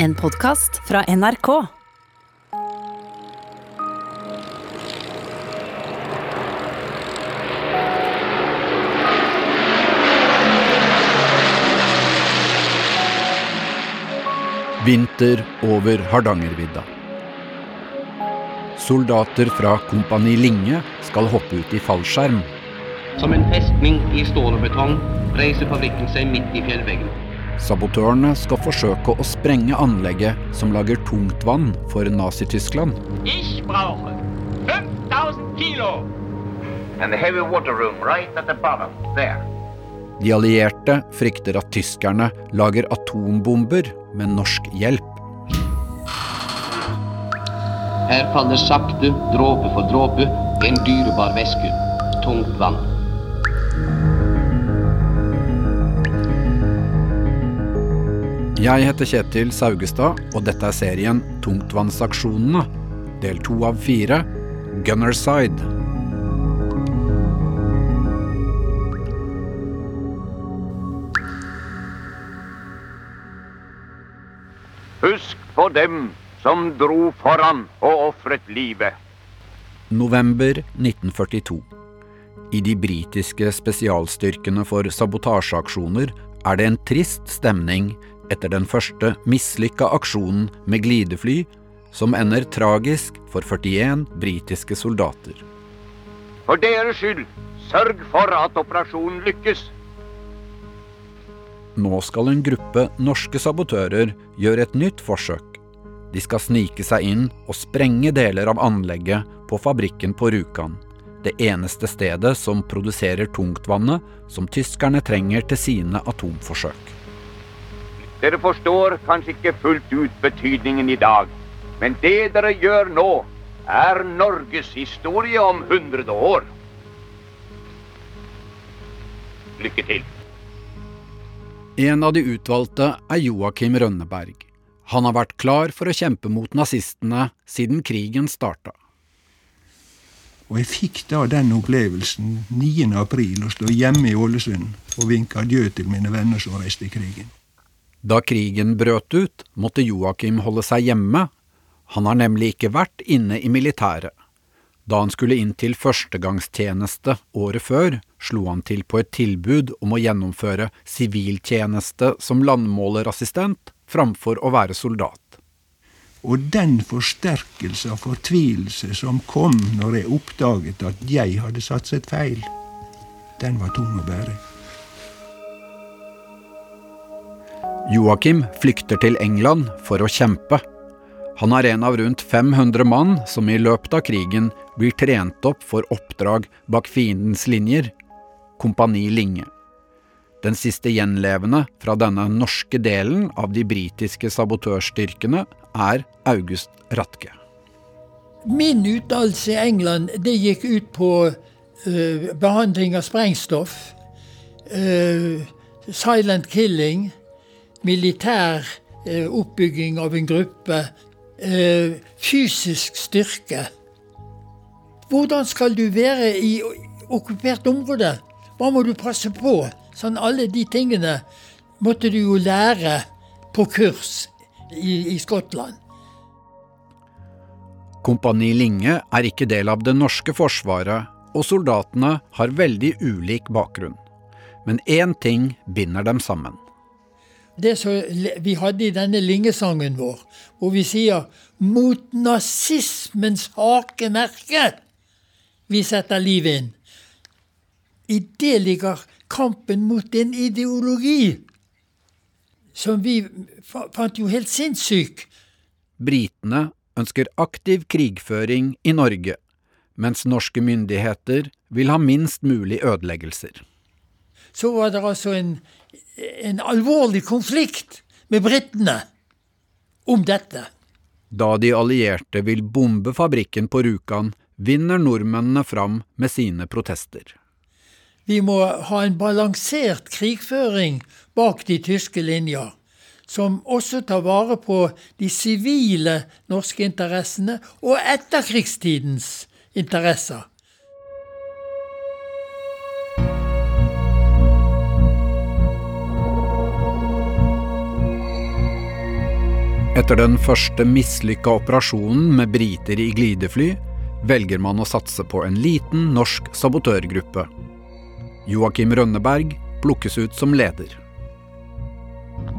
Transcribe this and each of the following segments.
En podkast fra NRK. Vinter over Hardangervidda. Soldater fra Kompani Linge skal hoppe ut i fallskjerm. Som en festning i stål og betong reiser fabrikken seg midt i fjellveggen. Sabotørene skal forsøke å sprenge anlegget som lager tungtvann for Nazi-Tyskland. Ich brauche 5000 Kilo. And the heavy water room right at the. De allierte frykter at tyskerne lager atombomber med norsk hjelp. Her faller sakte, dråpe for dråpe, en dyrebar væske. Tungt vann. Jeg heter Kjetil Saugestad, og dette er serien Tungtvannsaksjonene, del to av fire, Gunnerside. Husk på dem som dro foran og ofret livet. November 1942. I de britiske spesialstyrkene for sabotasjeaksjoner er det en trist stemning etter den første mislykka aksjonen med glidefly, som ender tragisk for 41 britiske soldater. For deres skyld, sørg for at operasjonen lykkes. Nå skal en gruppe norske sabotører gjøre et nytt forsøk. De skal snike seg inn og sprenge deler av anlegget på fabrikken på Rjukan. Det eneste stedet som produserer tungtvannet som tyskerne trenger til sine atomforsøk. Dere forstår kanskje ikke fullt ut betydningen i dag, men det dere gjør nå, er Norges historie om 100 år. Lykke til. En av de utvalgte er Joakim Rønneberg. Han har vært klar for å kjempe mot nazistene siden krigen starta. Og jeg fikk da den opplevelsen 9. april å stå hjemme i Ålesund og vinke adjø til mine venner som reiste i krigen. Da krigen brøt ut, måtte Joakim holde seg hjemme. Han har nemlig ikke vært inne i militæret. Da han skulle inn til førstegangstjeneste året før, slo han til på et tilbud om å gjennomføre siviltjeneste som landmålerassistent framfor å være soldat. Og den forsterkelse av fortvilelse som kom når jeg oppdaget at jeg hadde satset feil, den var tung å bære. Joakim flykter til England for å kjempe. Han er en av rundt 500 mann som i løpet av krigen blir trent opp for oppdrag bak fiendens linjer, Kompani Linge. Den siste gjenlevende fra denne norske delen av de britiske sabotørstyrkene er August Ratke. Min utdannelse i England det gikk ut på uh, behandling av sprengstoff, uh, silent killing, militær uh, oppbygging av en gruppe, fysisk styrke. Hvordan skal du være i okkupert område? Hva må du passe på? Sånn Alle de tingene måtte du jo lære på kurs i, i Skottland. Kompani Linge er ikke del av det norske forsvaret, og soldatene har veldig ulik bakgrunn. Men én ting binder dem sammen. Det som vi hadde i denne Lingesangen vår, hvor vi sier 'mot nazismens hakemerke' vi setter livet inn. I det ligger kampen mot en ideologi som vi fant jo helt sinnssyk. Britene ønsker aktiv krigføring i Norge, mens norske myndigheter vil ha minst mulig ødeleggelser. Så var det altså en, en alvorlig konflikt med britene om dette. Da de allierte vil bombe fabrikken på Rjukan, vinner nordmennene fram med sine protester. Vi må ha en balansert krigføring bak de tyske linjer, som også tar vare på de sivile norske interessene og etterkrigstidens interesser. Etter den første mislykka operasjonen med briter i glidefly, velger man å satse på en liten norsk sabotørgruppe. Joakim Rønneberg plukkes ut som leder.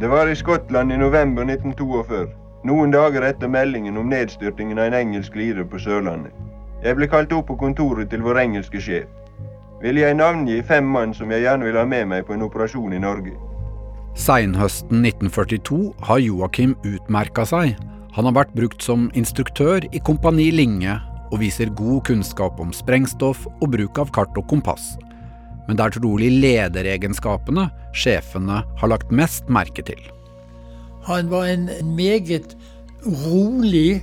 Det var i Skottland i november 1942, noen dager etter meldingen om nedstyrtingen av en engelsk glider på Sørlandet. Jeg ble kalt opp på kontoret til vår engelske sjef. Vil jeg navngi fem mann som jeg gjerne vil ha med meg på en operasjon i Norge? Seinhøsten 1942 har Joakim utmerka seg. Han har vært brukt som instruktør i Kompani Linge og viser god kunnskap om sprengstoff og bruk av kart og kompass. Men det er trolig lederegenskapene sjefene har lagt mest merke til. Han var en meget rolig,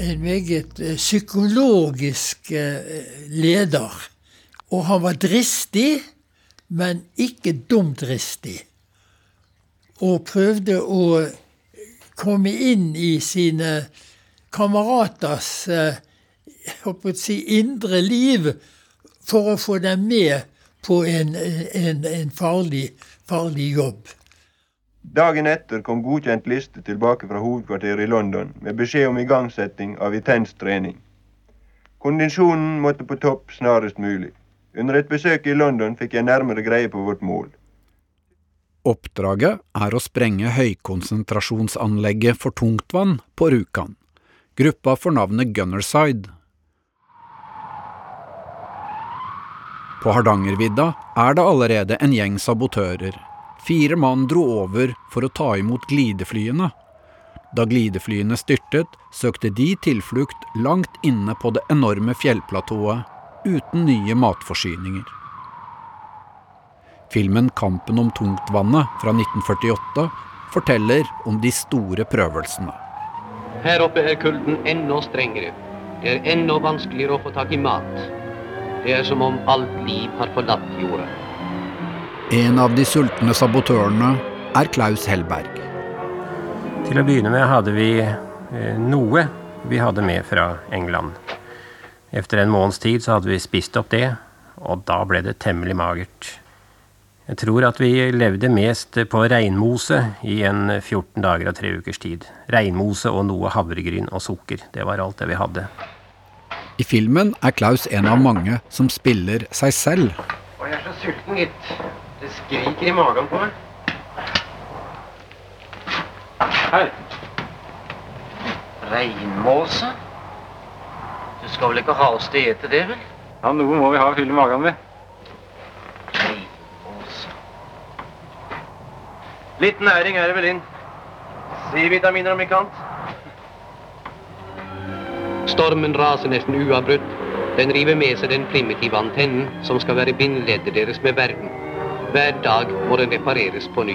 en meget eh, psykologisk eh, leder. Og han var dristig, men ikke dumdristig. Og prøvde å komme inn i sine kameraters eh, si, indre liv for å få dem med på en, en, en farlig, farlig jobb. Dagen etter kom godkjent liste tilbake fra hovedkvarteret i London med beskjed om igangsetting av intens trening. Kondisjonen måtte på topp snarest mulig. Under et besøk i London fikk jeg nærmere greie på vårt mål. Oppdraget er å sprenge høykonsentrasjonsanlegget for tungtvann på Rjukan. Gruppa får navnet Gunnerside. På Hardangervidda er det allerede en gjeng sabotører. Fire mann dro over for å ta imot glideflyene. Da glideflyene styrtet, søkte de tilflukt langt inne på det enorme fjellplatået, uten nye matforsyninger. Filmen 'Kampen om tungtvannet' fra 1948 forteller om de store prøvelsene. Her oppe er kulden enda strengere. Det er enda vanskeligere å få tak i mat. Det er som om alt liv har forlatt jorda. En av de sultne sabotørene er Klaus Hellberg. Til å begynne med hadde vi eh, noe vi hadde med fra England. Efter en måneds tid så hadde vi spist opp det, og da ble det temmelig magert. Jeg tror at vi levde mest på reinmose i en 14 dager og tre ukers tid. Reinmose og noe havregryn og sukker. Det var alt det vi hadde. I filmen er Klaus en av mange som spiller seg selv. Og jeg er så sulten, gitt. Det skriker i magen på meg. Her. Reinmåse? Du skal vel ikke ha oss til ete det, vel? Ja, noe må vi ha å fylle magen med. Litt næring er det vel inn. C-vitaminer om ikke annet. Stormen raser nesten uavbrutt. Den river med seg den primitive antennen som skal være bindeleddet deres med verden. Hver dag må den repareres på ny.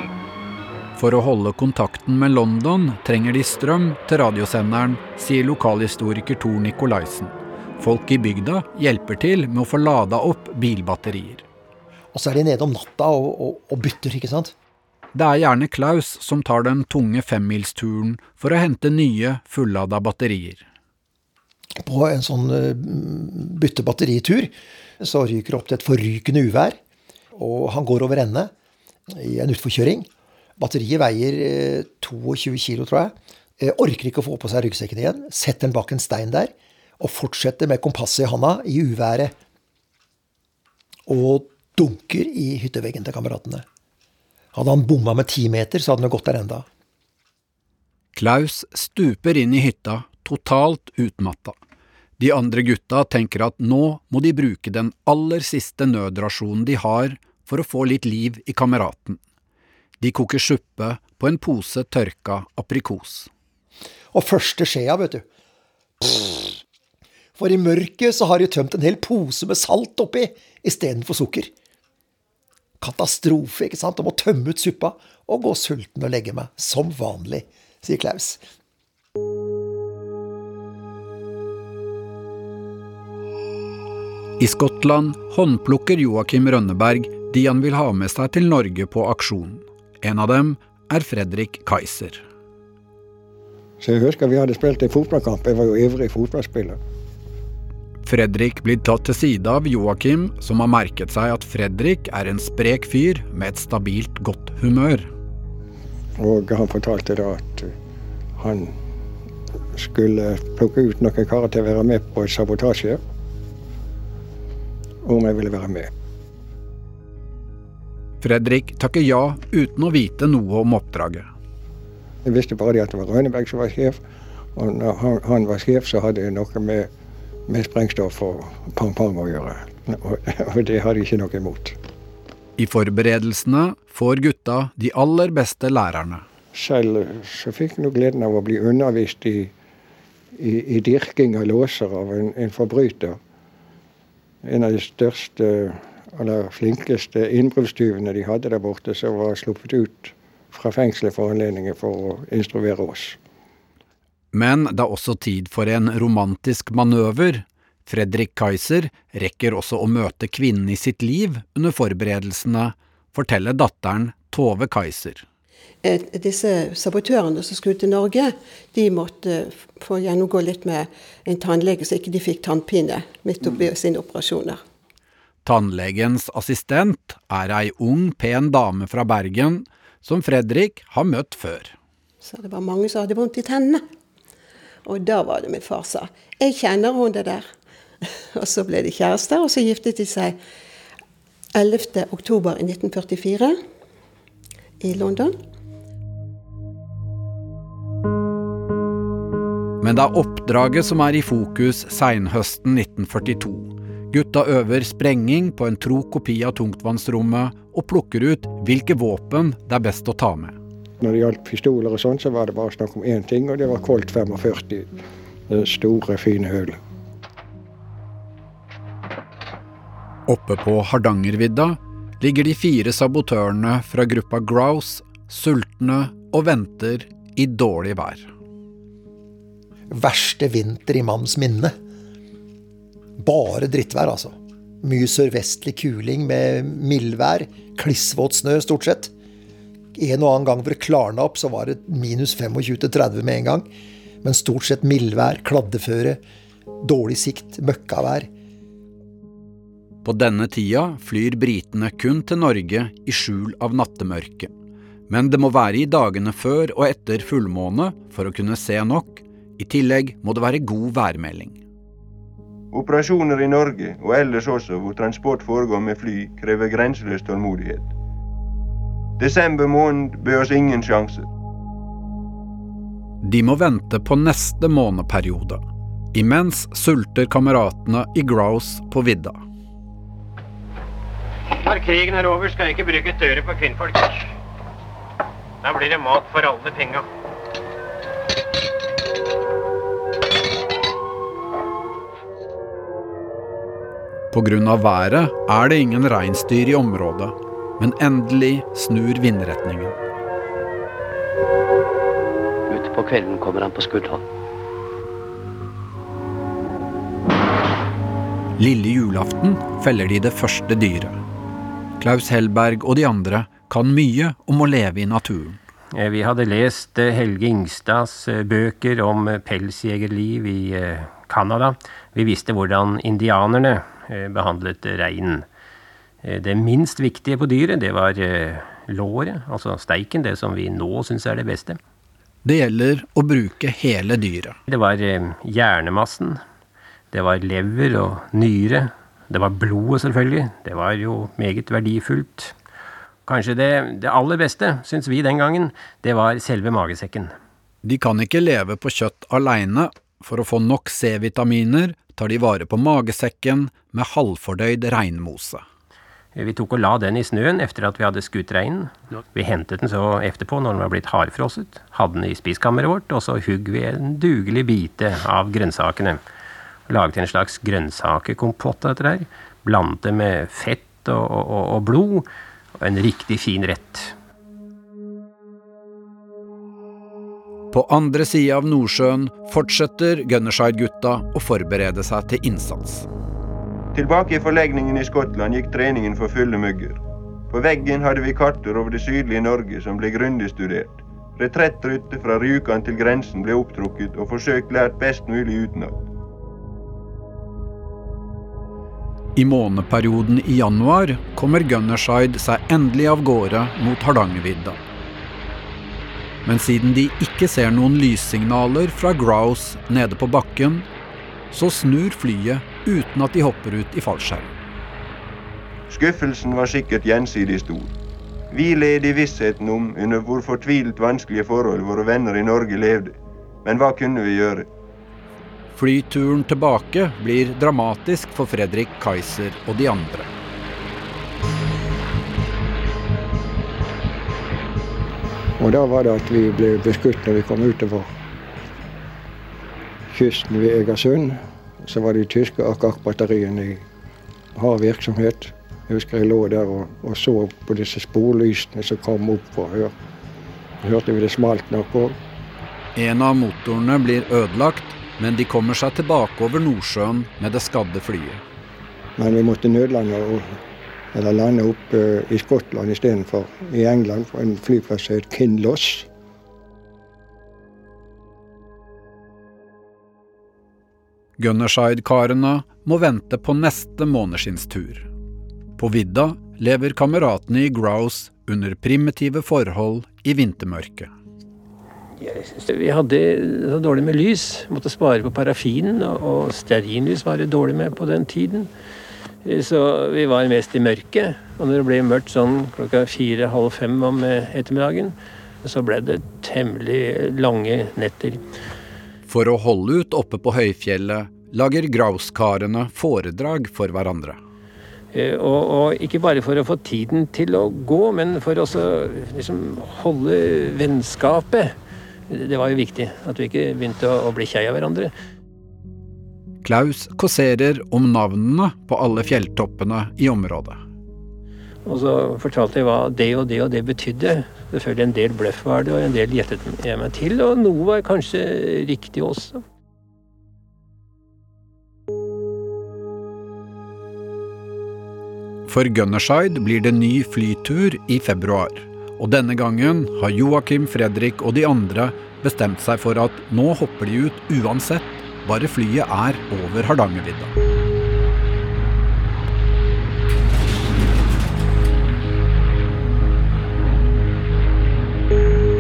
For å holde kontakten med London trenger de strøm til radiosenderen, sier lokalhistoriker Tor Nikolaisen. Folk i bygda hjelper til med å få lada opp bilbatterier. Og så er de nede om natta og, og, og bytter, ikke sant? Det er gjerne Klaus som tar den tunge femmilsturen for å hente nye, fullada batterier. På en sånn uh, byttebatteritur så ryker det opp til et forrykende uvær. Og han går over ende i en utforkjøring. Batteriet veier eh, 22 kilo, tror jeg. Eh, orker ikke å få på seg ryggsekken igjen. Setter den bak en stein der. Og fortsetter med kompasset i handa i uværet. Og dunker i hytteveggen til kameratene. Hadde han bomma med ti meter, så hadde han gått der enda. Klaus stuper inn i hytta, totalt utmatta. De andre gutta tenker at nå må de bruke den aller siste nødrasjonen de har for å få litt liv i kameraten. De koker suppe på en pose tørka aprikos. Og første skjea, vet du. For i mørket så har de tømt en hel pose med salt oppi istedenfor sukker. Katastrofe, ikke sant? Om å tømme ut suppa og gå sulten og legge meg. Som vanlig, sier Klaus. I Skottland håndplukker Joakim Rønneberg de han vil ha med seg til Norge på aksjon. En av dem er Fredrik Kaiser. Så jeg husker vi hadde spilt en fotballkamp. Jeg var jo ivrig fotballspiller. Fredrik blir tatt til side av Joakim, som har merket seg at Fredrik er en sprek fyr med et stabilt godt humør. Og han fortalte da at Han skulle plukke ut noen karer til å være med på et sabotasje. Om jeg ville være med. Fredrik takker ja uten å vite noe om oppdraget. Jeg visste bare at det var Rønneberg som var sjef. Og når han, han var sjef, så hadde jeg noe med, med sprengstoff og pang-pang å gjøre. Og, det hadde de ikke noe imot. I forberedelsene får gutta de aller beste lærerne. Selv så fikk jeg gleden av å bli undervist i, i, i dirking av låser av en, en forbryter. En av de største eller flinkeste innbruddstyvene de hadde der borte, som var sluppet ut fra fengselet for anledningen for å instruere oss. Men det er også tid for en romantisk manøver. Fredrik Kaiser rekker også å møte kvinnen i sitt liv under forberedelsene, forteller datteren Tove Kaiser. Eh, disse sabotørene som skulle til Norge, de måtte få gjennomgå litt med en tannlege, så ikke de fikk tannpine midt oppi sine operasjoner. Tannlegens assistent er ei ung, pen dame fra Bergen som Fredrik har møtt før. Så det var mange som hadde vondt i tennene. Og da var det min far sa. Jeg kjenner hun det der. Og så ble de kjærester, og så giftet de seg 11. oktober i 1944 i London. Men det er oppdraget som er i fokus seinhøsten 1942. Gutta øver sprenging på en tro kopi av tungtvannsrommet og plukker ut hvilke våpen det er best å ta med. Når det gjaldt pistoler og sånn, så var det bare snakk om én ting, og det var Colt 45. Det store, fine hølet. Oppe på Hardangervidda ligger de fire sabotørene fra gruppa Grouse sultne og venter i dårlig vær. Verste vinter i manns minne. Bare drittvær, altså. Mye sørvestlig kuling med mildvær. Klissvåt snø, stort sett. En og annen gang hvor det klarna opp, så var det minus 25-30 med en gang. Men stort sett mildvær, kladdeføre, dårlig sikt, møkkavær. På denne tida flyr britene kun til Norge i skjul av nattemørket. Men det må være i dagene før og etter fullmåne for å kunne se nok. I tillegg må det være god værmelding. Operasjoner i Norge, og ellers også hvor transport foregår med fly, krever grenseløs tålmodighet. Desember måned bød oss ingen sjanse. De må vente på neste måneperiode. Imens sulter kameratene i Grouse på vidda. Når krigen er over, skal jeg ikke bruke dører på kvinnfolk. Da blir det mat for alle penga. Av været er det ingen reinsdyr i området, men endelig snur vindretningen. Utpå kvelden kommer han på skuddhold. Lille julaften feller de det første dyret. Klaus Hellberg og de andre kan mye om å leve i naturen. Eh, Vi hadde lest eh, Helge Ingstads eh, bøker om pelsjegerliv i Canada. Vi visste hvordan indianerne eh, behandlet reinen. Eh, Det minst viktige på dyret, det var eh, låret, altså steiken, det som vi nå syns er det beste. Det gjelder å bruke hele dyret. Det var eh, hjernemassen, det var lever og nyre, det var blodet selvfølgelig, det var jo meget verdifullt. Kanskje det, det aller beste, syns vi den gangen, det var selve magesekken. De kan ikke leve på kjøtt aleine. For å få nok C-vitaminer tar de vare på magesekken med halvfordøyd reinmose. Vi tok og la den i snøen etter at vi hadde skutt reinen. Vi hentet den så etterpå når den var blitt hardfrosset, hadde den i spiskammeret vårt, og så hugg vi en dugelig bite av grønnsakene. Laget en slags grønnsakekompott av dette der. Blandet det med fett og, og, og blod. Og en riktig fin rett. På andre sida av Nordsjøen fortsetter Gunnerside-gutta å forberede seg til innsats. Tilbake i forlegningen i Skottland gikk treningen for fulle mugger. På veggen hadde vi karter over det sydlige Norge som ble grundig studert. Retrettruter fra Rjukan til grensen ble opptrukket og forsøkt lært best mulig utenat. I måneperioden i januar kommer Gunnerside seg endelig av gårde mot Hardangervidda. Men siden de ikke ser noen lyssignaler fra Grouse nede på bakken, så snur flyet uten at de hopper ut i fallskjerm. Skuffelsen var sikkert gjensidig stor. Vi led i vissheten om under hvor fortvilt vanskelige forhold våre venner i Norge levde. Men hva kunne vi gjøre? Flyturen tilbake blir dramatisk for Fredrik Kaiser og de andre. Og da var det at vi ble beskutt når vi kom utover kysten ved Egersund. Så var de tyske AK-batteriene i hard virksomhet. Jeg husker jeg lå der og, og så på disse sporlysene som kom opp og hør. Hørte vi det smalt nok òg. En av motorene blir ødelagt, men de kommer seg tilbake over Nordsjøen med det skadde flyet. Men vi måtte nødlande og, eller lande opp uh, i Skottland istedenfor i England, på en flyplass som het Kinloss. Gunnerside-karene må vente på neste måneskinnstur. På vidda lever kameratene i Grouse under primitive forhold i vintermørket. Vi hadde så dårlig med lys. Måtte spare på parafinen, og stearinlys var det dårlig med på den tiden. Så vi var mest i mørket. Og når det ble mørkt sånn klokka fire-halv fem om ettermiddagen, så ble det temmelig lange netter. For å holde ut oppe på høyfjellet lager Grouse-karene foredrag for hverandre. Og, og, ikke bare for å få tiden til å gå, men for å liksom, holde vennskapet. Det var jo viktig at vi ikke begynte å, å bli kjei av hverandre. Klaus kåserer om navnene på alle fjelltoppene i området. Og så fortalte jeg hva det og det og det betydde. Selvfølgelig en del bløff var det, og en del gjettet jeg meg til, og noe var kanskje riktig også. For Gunnerside blir det ny flytur i februar. Og denne gangen har Joakim, Fredrik og de andre bestemt seg for at nå hopper de ut uansett, bare flyet er over Hardangervidda.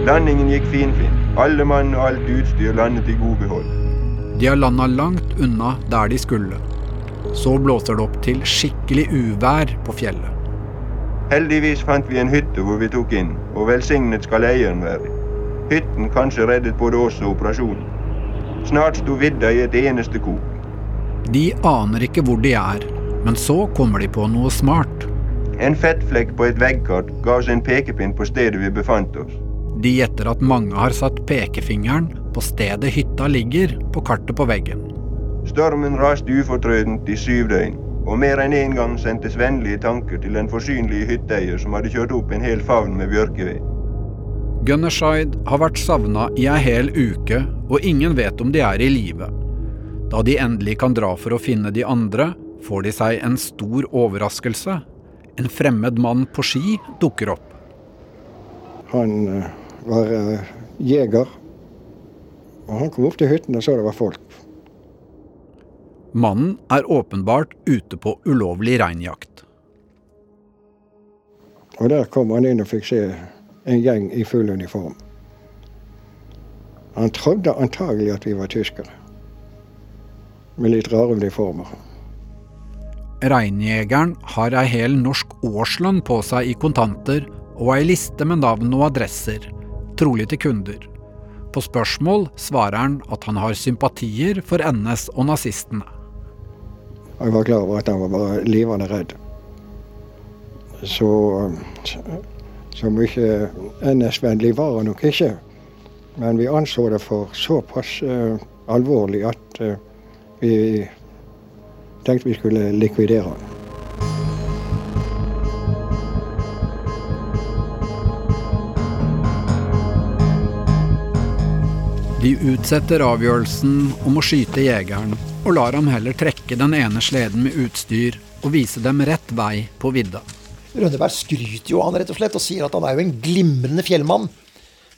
Landingen gikk finfint. Alle mann og alt utstyr landet i god behold. De har landa langt unna der de skulle. Så blåser det opp til skikkelig uvær på fjellet. Heldigvis fant vi en hytte hvor vi tok inn, og velsignet skal eieren være. Hytten kanskje reddet både oss og operasjonen. Snart sto vidda i et eneste kok. De aner ikke hvor de er, men så kommer de på noe smart. En fettflekk på et veggkart ga oss en pekepinn på stedet vi befant oss. De gjetter at mange har satt pekefingeren på stedet hytta ligger på kartet på veggen. Stormen raste ufortrødent i syv døgn, og mer enn én en gang sendtes vennlige tanker til den forsynlige hytteeier som hadde kjørt opp en hel favn med bjørkeved. Gunnerside har vært savna i ei hel uke, og ingen vet om de er i live. Da de endelig kan dra for å finne de andre, får de seg en stor overraskelse. En fremmed mann på ski dukker opp. Han uh, var uh, jeger, og han kom opp til hytten og så det var folk. Mannen er åpenbart ute på ulovlig reinjakt. Og der kom han inn og fikk se en gjeng i full uniform. Han trodde antagelig at vi var tyskere, med litt rare uniformer. Reinjegeren har ei hel norsk årslønn på seg i kontanter og ei liste med navn og adresser, trolig til kunder. På spørsmål svarer han at han har sympatier for NS og nazistene. Jeg var klar over at han var livende redd. Så, så mye NS-vennlig var han nok ikke. Men vi anså det for såpass uh, alvorlig at uh, vi tenkte vi skulle likvidere han. De utsetter avgjørelsen om å skyte jegeren, og lar ham heller trekke den ene sleden med utstyr og vise dem rett vei på vidda. Rønneberg skryter jo han rett og slett og sier at han er jo en glimrende fjellmann.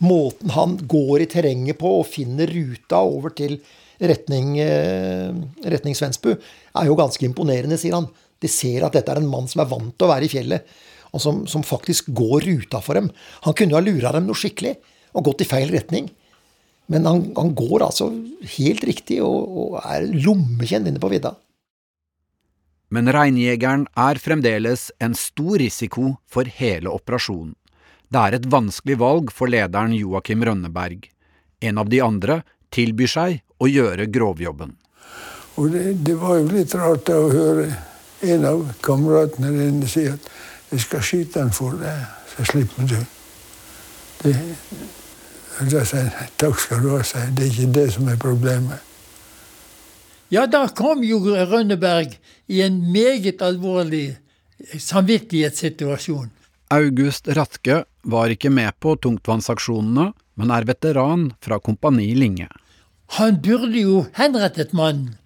Måten han går i terrenget på og finner ruta over til retning, eh, retning Svensbu, er jo ganske imponerende, sier han. De ser at dette er en mann som er vant til å være i fjellet, og som, som faktisk går ruta for dem. Han kunne jo ha lura dem noe skikkelig. og gått i feil retning. Men han, han går altså helt riktig og, og er lommekjent inne på vidda. Men reinjegeren er fremdeles en stor risiko for hele operasjonen. Det er et vanskelig valg for lederen Joakim Rønneberg. En av de andre tilbyr seg å gjøre grovjobben. Og det, det var jo litt rart å høre en av kameratene dine si at 'jeg skal skyte han for deg, så slipper du'. Det, da sa jeg takk skal du ha, sa jeg. Det er ikke det som er problemet. Ja, da kom jo Rønneberg i en meget alvorlig samvittighetssituasjon. August Ratke var ikke med på tungtvannsaksjonene, men er veteran fra Kompani Linge. Han burde jo henrettet mannen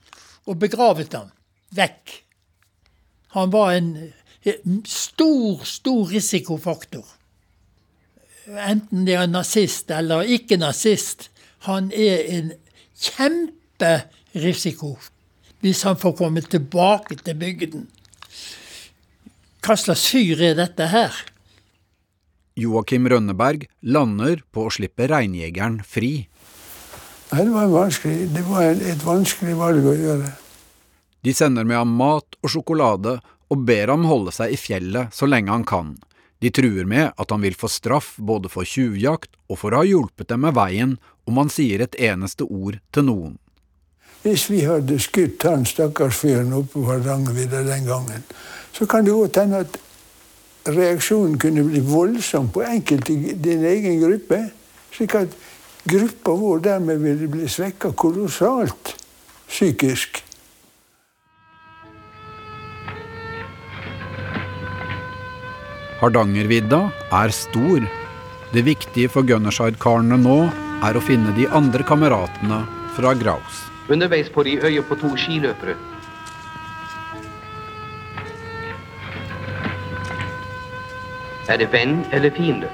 og begravet ham vekk. Han var en stor, stor risikofaktor. Enten det er nazist eller ikke nazist. Han er en kjemperisiko hvis han får komme tilbake til bygden. Hva slags fyr er dette her? Joakim Rønneberg lander på å slippe reinjegeren fri. Det var, vanskelig. det var et vanskelig valg å gjøre. De sender med ham mat og sjokolade og ber ham holde seg i fjellet så lenge han kan. De truer med at han vil få straff både for tjuvjakt og for å ha hjulpet dem med veien om han sier et eneste ord til noen. Hvis vi hadde skutt han stakkars fyren oppe på Hardangervidda den gangen, så kan det godt hende at reaksjonen kunne bli voldsom på enkelte i din egen gruppe. Slik at gruppa vår dermed ville bli svekka kolossalt psykisk. Hardangervidda er stor. Det viktige for Gunnerside-karene nå er å finne de andre kameratene fra Graus. Underveis får de øye på to skiløpere. Er det venn eller fiende?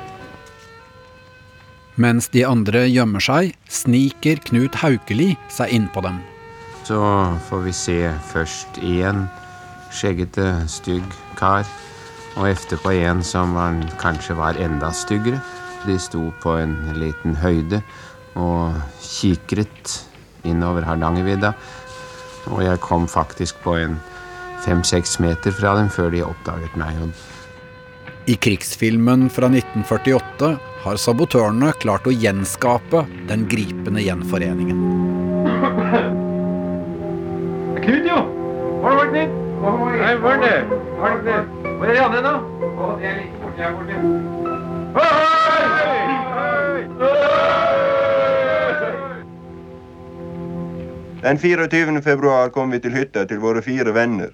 Mens de andre gjemmer seg, sniker Knut Haukeli seg innpå dem. Så får vi se først én skjeggete, stygg kar, og etterpå en som var, kanskje var enda styggere. De sto på en liten høyde og kikret innover Hardangervidda. Og jeg kom faktisk på en fem-seks meter fra dem før de oppdaget meg. I krigsfilmen fra 1948 har sabotørene klart å gjenskape den gripende gjenforeningen. Knut, jo! Har var det, Knut? Har du vært det? Hvor er Janne, da? Den 24. februar kom vi til hytta til våre fire venner.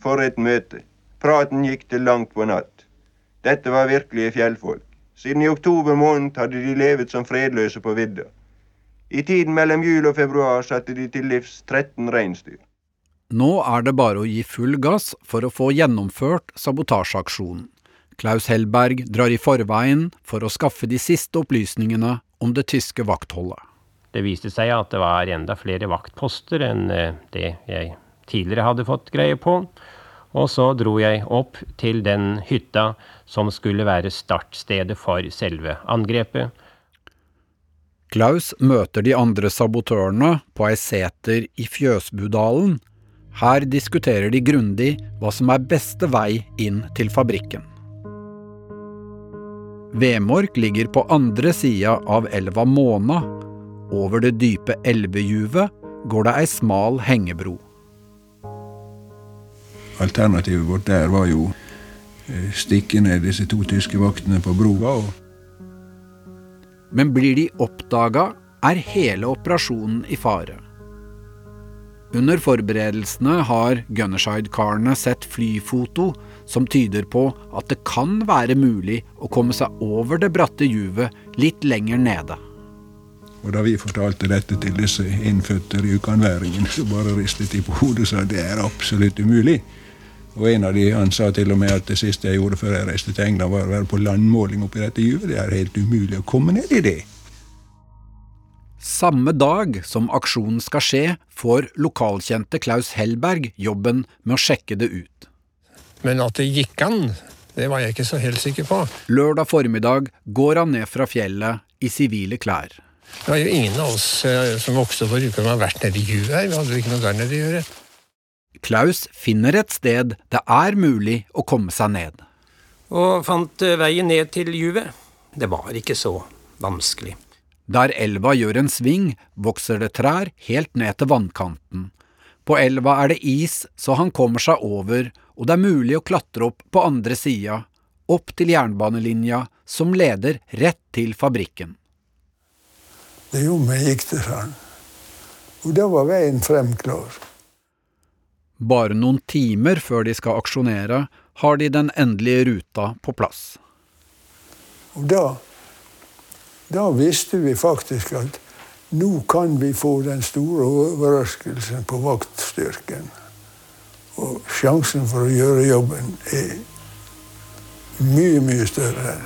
For et møte. Praten gikk til langt på natt. Dette var virkelige fjellfolk. Siden i oktober måned hadde de levet som fredløse på vidda. I tiden mellom jul og februar satte de til livs 13 reinsdyr. Nå er det bare å gi full gass for å få gjennomført sabotasjeaksjonen. Klaus Hellberg drar i forveien for å skaffe de siste opplysningene om det tyske vaktholdet. Det viste seg at det var enda flere vaktposter enn det jeg tidligere hadde fått greie på. Og så dro jeg opp til den hytta som skulle være startstedet for selve angrepet. Klaus møter de andre sabotørene på ei seter i Fjøsbudalen. Her diskuterer de grundig hva som er beste vei inn til fabrikken. Vemork ligger på andre sida av elva Måna. Over det dype elvejuvet går det ei smal hengebro. Alternativet vårt der var jo stikke ned disse to tyske vaktene på broa. Men blir de oppdaga, er hele operasjonen i fare. Under forberedelsene har Gunnerside-karene sett flyfoto som tyder på at det kan være mulig å komme seg over det bratte juvet litt lenger nede. Og da vi fortalte dette til disse innfødte rjukanværingene, så bare ristet de på hodet og sa det er absolutt umulig. Og en av de han sa til og med at det siste jeg gjorde før jeg reiste til England, var å være på landmåling oppi dette juvet. Det er helt umulig å komme ned i det. Samme dag som aksjonen skal skje, får lokalkjente Klaus Hellberg jobben med å sjekke det ut. Men at det gikk an, det var jeg ikke så helt sikker på. Lørdag formiddag går han ned fra fjellet i sivile klær. Det var jo ingen av oss eh, som vokste opp på Rjukan som har vært nede i juvet her. Vi hadde jo ikke noe der nede å gjøre. Klaus finner et sted det er mulig å komme seg ned. Og fant eh, veien ned til juvet. Det var ikke så vanskelig. Der elva gjør en sving, vokser det trær helt ned til vannkanten. På elva er det is, så han kommer seg over, og det er mulig å klatre opp på andre sida, opp til jernbanelinja som leder rett til fabrikken. Det gjorde meg gikk det sånn. Og da var veien frem klar. Bare noen timer før de skal aksjonere, har de den endelige ruta på plass. Og da, da visste vi faktisk at nå kan vi få den store overraskelsen på vaktstyrken. Og sjansen for å gjøre jobben er mye, mye større.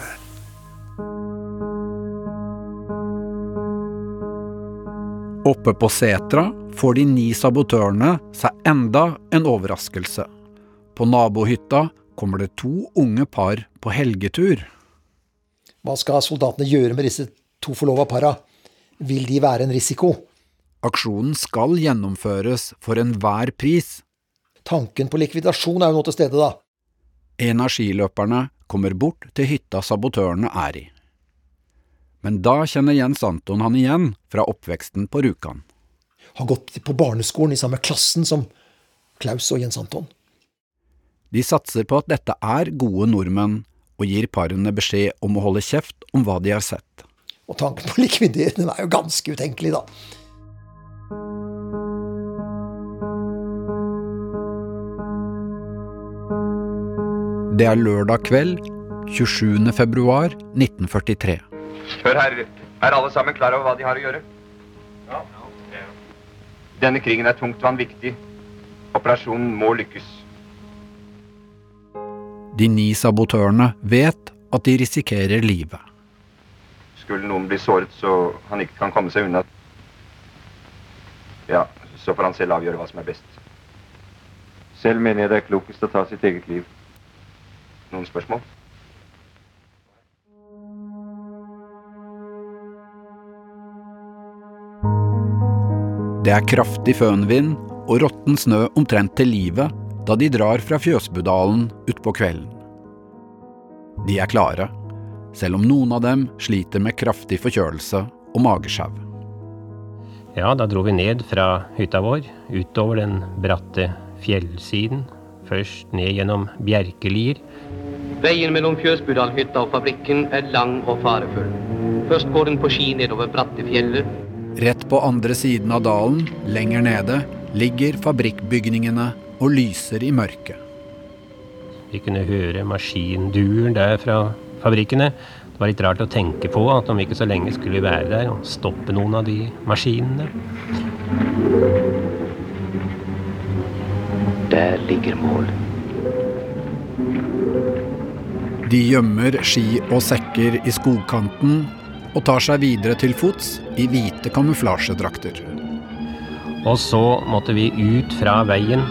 Oppe på setra får de ni sabotørene seg enda en overraskelse. På nabohytta kommer det to unge par på helgetur. Hva skal soldatene gjøre med disse to forlova para? Vil de være en risiko? Aksjonen skal gjennomføres for enhver pris. Tanken på likvidasjon er jo nå til stede, da. En av skiløperne kommer bort til hytta sabotørene er i. Men da kjenner Jens Anton han igjen fra oppveksten på Rjukan. Har gått på barneskolen i samme klassen som Klaus og Jens Anton. De satser på at dette er gode nordmenn, og gir parene beskjed om å holde kjeft om hva de har sett. Og tanken på å likvidere er jo ganske utenkelig, da. Det er lørdag kveld, 27. februar 1943. Hør her, er alle sammen klar over hva de har å gjøre? Ja. Denne krigen er tungtvann viktig. Operasjonen må lykkes. De ni sabotørene vet at de risikerer livet. Skulle noen bli såret så han ikke kan komme seg unna, ja, så får han selv avgjøre hva som er best. Selv mener jeg det er klokest å ta sitt eget liv. Noen spørsmål? Det er kraftig fønvind og råtten snø omtrent til livet da de drar fra Fjøsbudalen utpå kvelden. De er klare, selv om noen av dem sliter med kraftig forkjølelse og magesjau. Ja, da dro vi ned fra hytta vår, utover den bratte fjellsiden. Først ned gjennom bjerkelier. Veien mellom Fjøsbudalhytta og fabrikken er lang og farefull. Først går den på ski nedover bratte fjellet. Rett på andre siden av dalen, lenger nede, ligger fabrikkbygningene og lyser i mørket. Vi kunne høre maskinduren der fra fabrikkene. Det var litt rart å tenke på at om ikke så lenge skulle vi være der og stoppe noen av de maskinene. Der ligger mål. De gjemmer ski og sekker i skogkanten og tar seg videre til fots i hvite kamuflasjedrakter. Og så måtte vi ut fra veien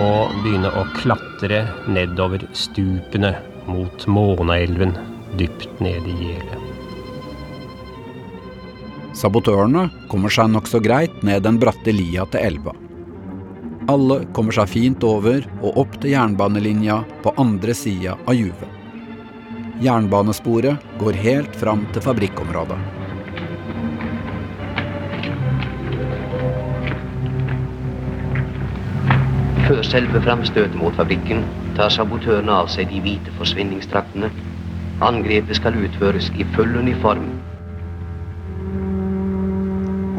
og begynne å klatre nedover stupene mot Månaelven, dypt nede i gjelet. Sabotørene kommer seg nokså greit ned den bratte lia til elva. Alle kommer seg fint over og opp til jernbanelinja på andre sida av juvet. Jernbanesporet går helt fram til fabrikkområdet. Før selve framstøtet mot fabrikken tar sabotørene av seg de hvite forsvinningsdraktene. Angrepet skal utføres i full uniform.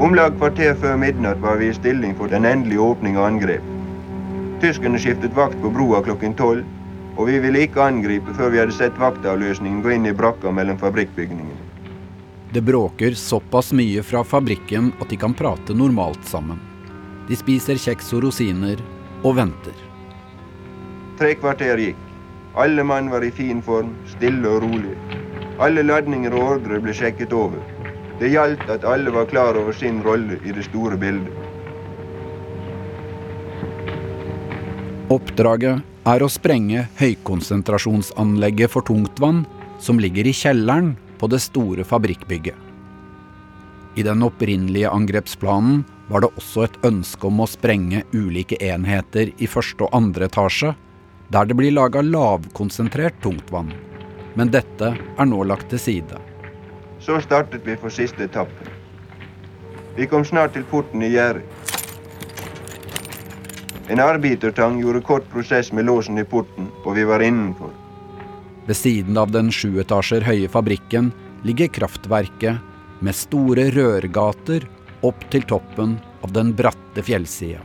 Om lag kvarter før midnatt var vi i stilling for den endelige åpning av angrep. Tyskerne skiftet vakt på broa klokken tolv, og vi ville ikke angripe før vi hadde sett vaktavløsningen gå inn i brakka mellom fabrikkbygningene. Det bråker såpass mye fra fabrikken at de kan prate normalt sammen. De spiser kjeks og rosiner og venter. Tre kvarter gikk. Alle mann var i fin form, stille og rolig. Alle ladninger og ordre ble sjekket over. Det gjaldt at alle var klar over sin rolle i det store bildet. Oppdraget er å sprenge høykonsentrasjonsanlegget for tungtvann som ligger i kjelleren på det store fabrikkbygget. I den opprinnelige angrepsplanen var det også et ønske om å sprenge ulike enheter i første og andre etasje, der det blir laga lavkonsentrert tungtvann. Men dette er nå lagt til side. Så startet vi for siste etappe. Vi kom snart til porten i gjerdet. En arbeidertang gjorde kort prosess med låsen i porten, og vi var innenfor. Ved siden av den sju etasjer høye fabrikken ligger kraftverket med store rørgater opp til toppen av den bratte fjellsida.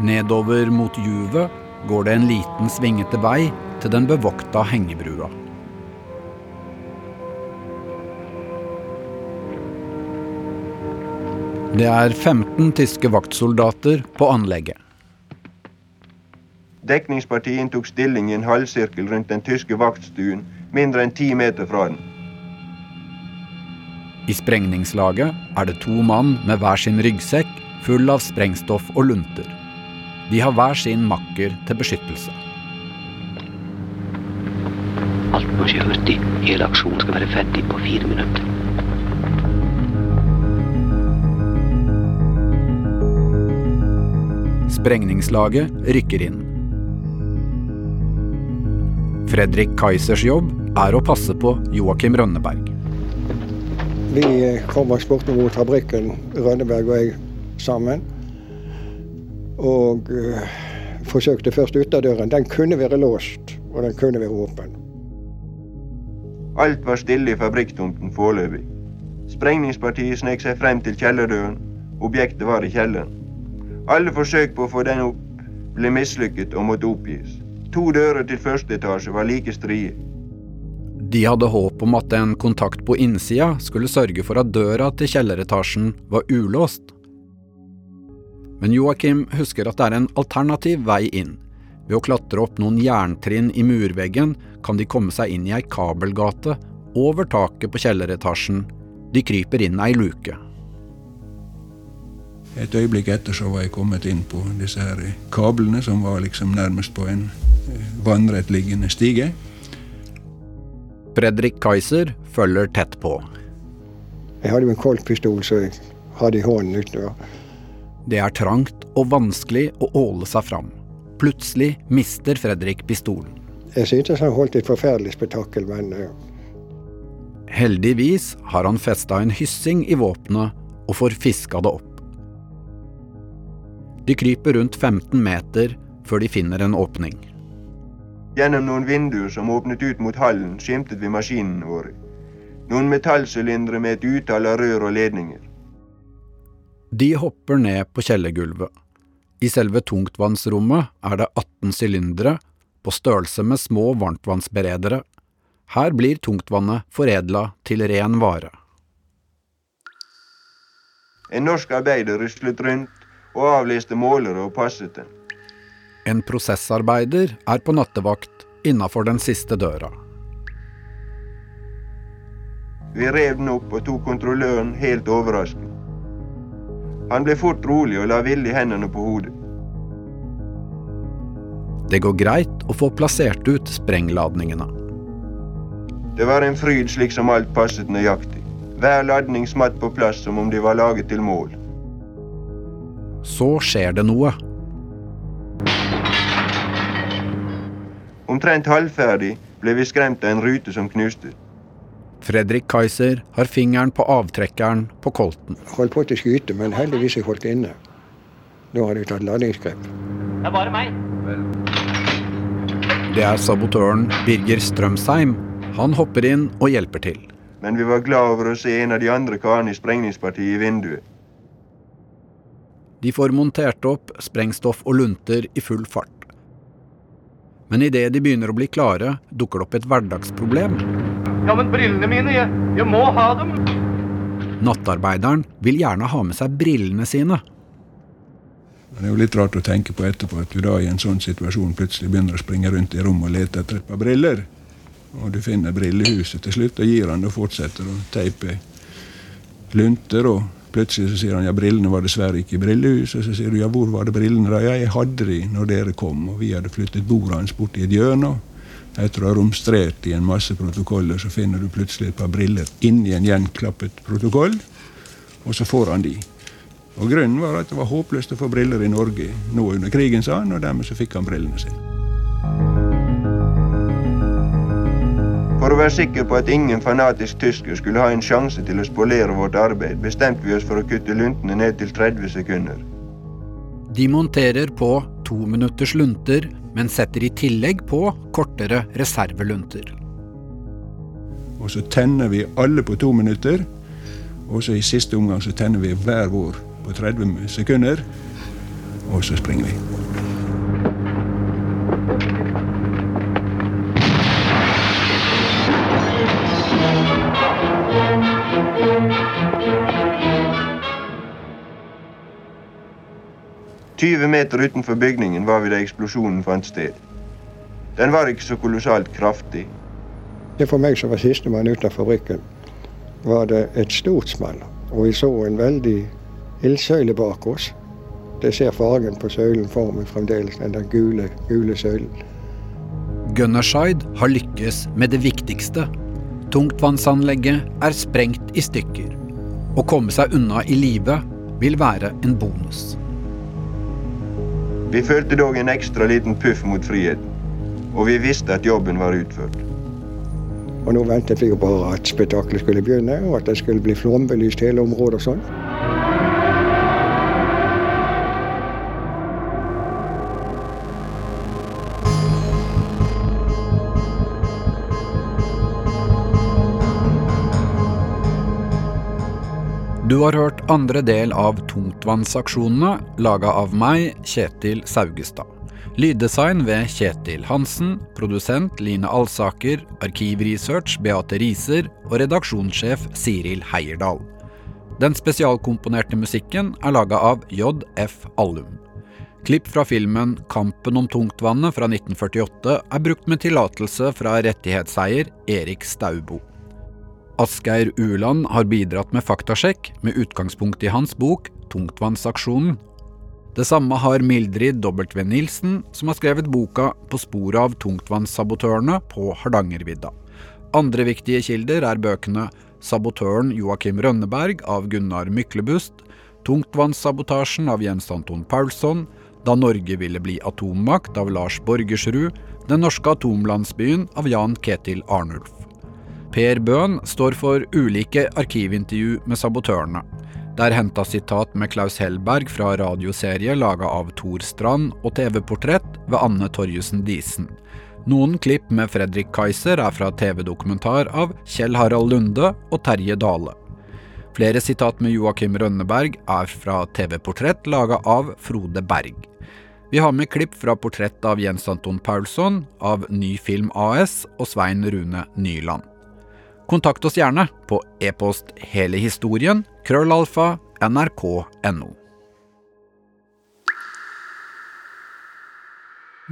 Nedover mot juvet går det en liten svingete vei til den bevokta hengebrua. Det er 15 tyske vaktsoldater på anlegget. Dekningspartiet inntok stilling i en halvsirkel rundt den tyske vaktstuen, mindre enn ti meter fra den. I sprengningslaget er det to mann med hver sin ryggsekk full av sprengstoff og lunter. De har hver sin makker til beskyttelse. Alt må skje hurtig. Hele aksjonen skal være ferdig på fire minutter. Sprengningslaget rykker inn. Fredrik Kaisers jobb er å passe på Joakim Rønneberg. Vi kom og spurte mot fabrikken, Rønneberg og jeg sammen. Og uh, forsøkte først ytterdøren. Den kunne være låst, og den kunne være åpen. Alt var stille i fabrikktomten foreløpig. Sprengningspartiet snek seg frem til kjellerdøren. Objektet var i kjelleren. Alle forsøk på å få den opp ble mislykket og måtte oppgis. To dører til første etasje var like strie. De hadde håp om at en kontakt på innsida skulle sørge for at døra til kjelleretasjen var ulåst. Men Joakim husker at det er en alternativ vei inn. Ved å klatre opp noen jerntrinn i murveggen kan de komme seg inn i ei kabelgate over taket på kjelleretasjen. De kryper inn ei luke. Et øyeblikk etter så var jeg kommet inn på disse her kablene, som var liksom nærmest på en vannrettliggende stige. Fredrik Kaiser følger tett på. Jeg hadde en koltpistol så jeg hadde i hånden utover. Det er trangt og vanskelig å åle seg fram. Plutselig mister Fredrik pistolen. Jeg syntes han holdt et forferdelig spetakkel, men uh... Heldigvis har han festa en hyssing i våpenet og får fiska det opp. De kryper rundt 15 meter før de finner en åpning. Gjennom noen vinduer som åpnet ut mot hallen, skimtet vi maskinene våre. Noen metallsylindere med et utall av rør og ledninger. De hopper ned på kjellergulvet. I selve tungtvannsrommet er det 18 sylindere, på størrelse med små varmtvannsberedere. Her blir tungtvannet foredla til ren vare. En norsk arbeider ruslet rundt og avleste målere og passet den. En prosessarbeider er på nattevakt innafor den siste døra. Vi rev den opp og tok kontrolløren helt overrasket. Han ble fort rolig og la villig hendene på hodet. Det går greit å få plassert ut sprengladningene. Det var en fryd slik som alt passet nøyaktig. Hver ladning smatt på plass som om de var laget til mål. Så skjer det noe. Omtrent halvferdig ble vi skremt av en rute som knuste. Fredrik Kaiser har fingeren på avtrekkeren på kolten. Holdt på til å skyte, men heldigvis jeg holdt inne. Nå har de tatt ladingsgrep. Det er bare meg. Det er sabotøren Birger Strømsheim. Han hopper inn og hjelper til. Men vi var glad over å se en av de andre karene i sprengningspartiet i vinduet. De får montert opp sprengstoff og lunter i full fart. Men idet de begynner å bli klare, dukker det opp et hverdagsproblem. Ja, men brillene mine, jeg, jeg må ha dem. Nattarbeideren vil gjerne ha med seg brillene sine. Det er jo litt rart å tenke på etterpå at du da i en sånn situasjon plutselig begynner å springe rundt i rommet og lete etter et par briller. Og du finner brillehuset til slutt og gir han og fortsetter å teipe lunter. og Plutselig så sier han ja, brillene var dessverre ikke i brillehuset. Så sier du ja, hvor var det brillene da? Ja, jeg hadde de når dere kom, og vi hadde flyttet bordet hans bort i et hjørne. Etter å ha romstrert i en masse protokoller, så finner du plutselig et par briller inni en gjenklappet protokoll. og så får han de. Og Grunnen var at det var håpløst å få briller i Norge nå under krigen, sa han, og dermed så fikk han brillene sine. For å være sikker på at ingen fanatisk tysker skulle ha en sjanse til å spolere vårt arbeid, bestemte vi oss for å kutte luntene ned til 30 sekunder. De monterer på to minutters lunter, men setter i tillegg på kortere reservelunter. Og så tenner vi alle på to minutter. Og så i siste omgang så tenner vi hver vår på 30 sekunder. Og så springer vi. Tyve meter utenfor bygningen var vi da eksplosjonen fant sted. Den var ikke så kolossalt kraftig. Det For meg som var sistemann ut av fabrikken, var det et stort smell. Og vi så en veldig ildsøyle bak oss. Det ser fargen på søylen for meg fremdeles, den der gule, gule søylen. Gunnerside har lykkes med det viktigste. Tungtvannsanlegget er sprengt i stykker. Å komme seg unna i live vil være en bonus. Vi følte dog en ekstra liten puff mot friheten. Og vi visste at jobben var utført. Og nå ventet vi jo bare at spetakkelet skulle begynne, og at det skulle bli flombelyst hele området og sånn. Du har hørt andre del av Tungtvannsaksjonene, laga av meg, Kjetil Saugestad. Lyddesign ved Kjetil Hansen, produsent Line Alsaker, arkivresearch Beate Riser og redaksjonssjef Siril Heierdal. Den spesialkomponerte musikken er laga av JF Allum. Klipp fra filmen Kampen om tungtvannet fra 1948 er brukt med tillatelse fra rettighetseier Erik Staubo. Asgeir Uland har bidratt med faktasjekk med utgangspunkt i hans bok Tungtvannsaksjonen. Det samme har Mildrid W. Nilsen, som har skrevet boka På sporet av tungtvannssabotørene på Hardangervidda. Andre viktige kilder er bøkene Sabotøren Joakim Rønneberg av Gunnar Myklebust, Tungtvannssabotasjen av Jens Anton Paulsson, Da Norge ville bli atommakt av Lars Borgersrud, Den norske atomlandsbyen av Jan Ketil Arnulf. Per Bøhn står for ulike arkivintervju med sabotørene. Der henta sitat med Klaus Hellberg fra radioserie laga av Tor Strand og TV-portrett ved Anne Torjussen Disen. Noen klipp med Fredrik Kaiser er fra TV-dokumentar av Kjell Harald Lunde og Terje Dale. Flere sitat med Joakim Rønneberg er fra TV-portrett laga av Frode Berg. Vi har med klipp fra portrett av Jens Anton Paulsson, av Ny Film AS og Svein Rune Nyland. Kontakt oss gjerne på e-post hele historien krøllalfa nrk.no.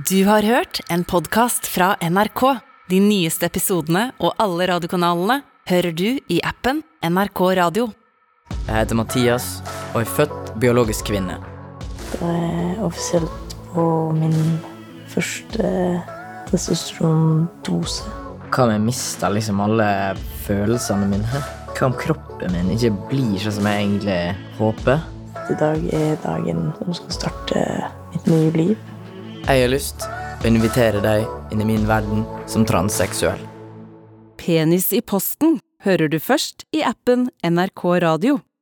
Du har hørt en podkast fra NRK. De nyeste episodene og alle radiokanalene hører du i appen NRK Radio. Jeg heter Mathias og er født biologisk kvinne. Det er offisielt på min første testosterondose. Hva om jeg mister liksom alle følelsene mine? Hva om kroppen min ikke blir sånn som jeg egentlig håper? I dag er dagen som skal starte mitt nye liv. Jeg har lyst å invitere deg inn i min verden som transseksuell. Penis i posten hører du først i appen NRK Radio.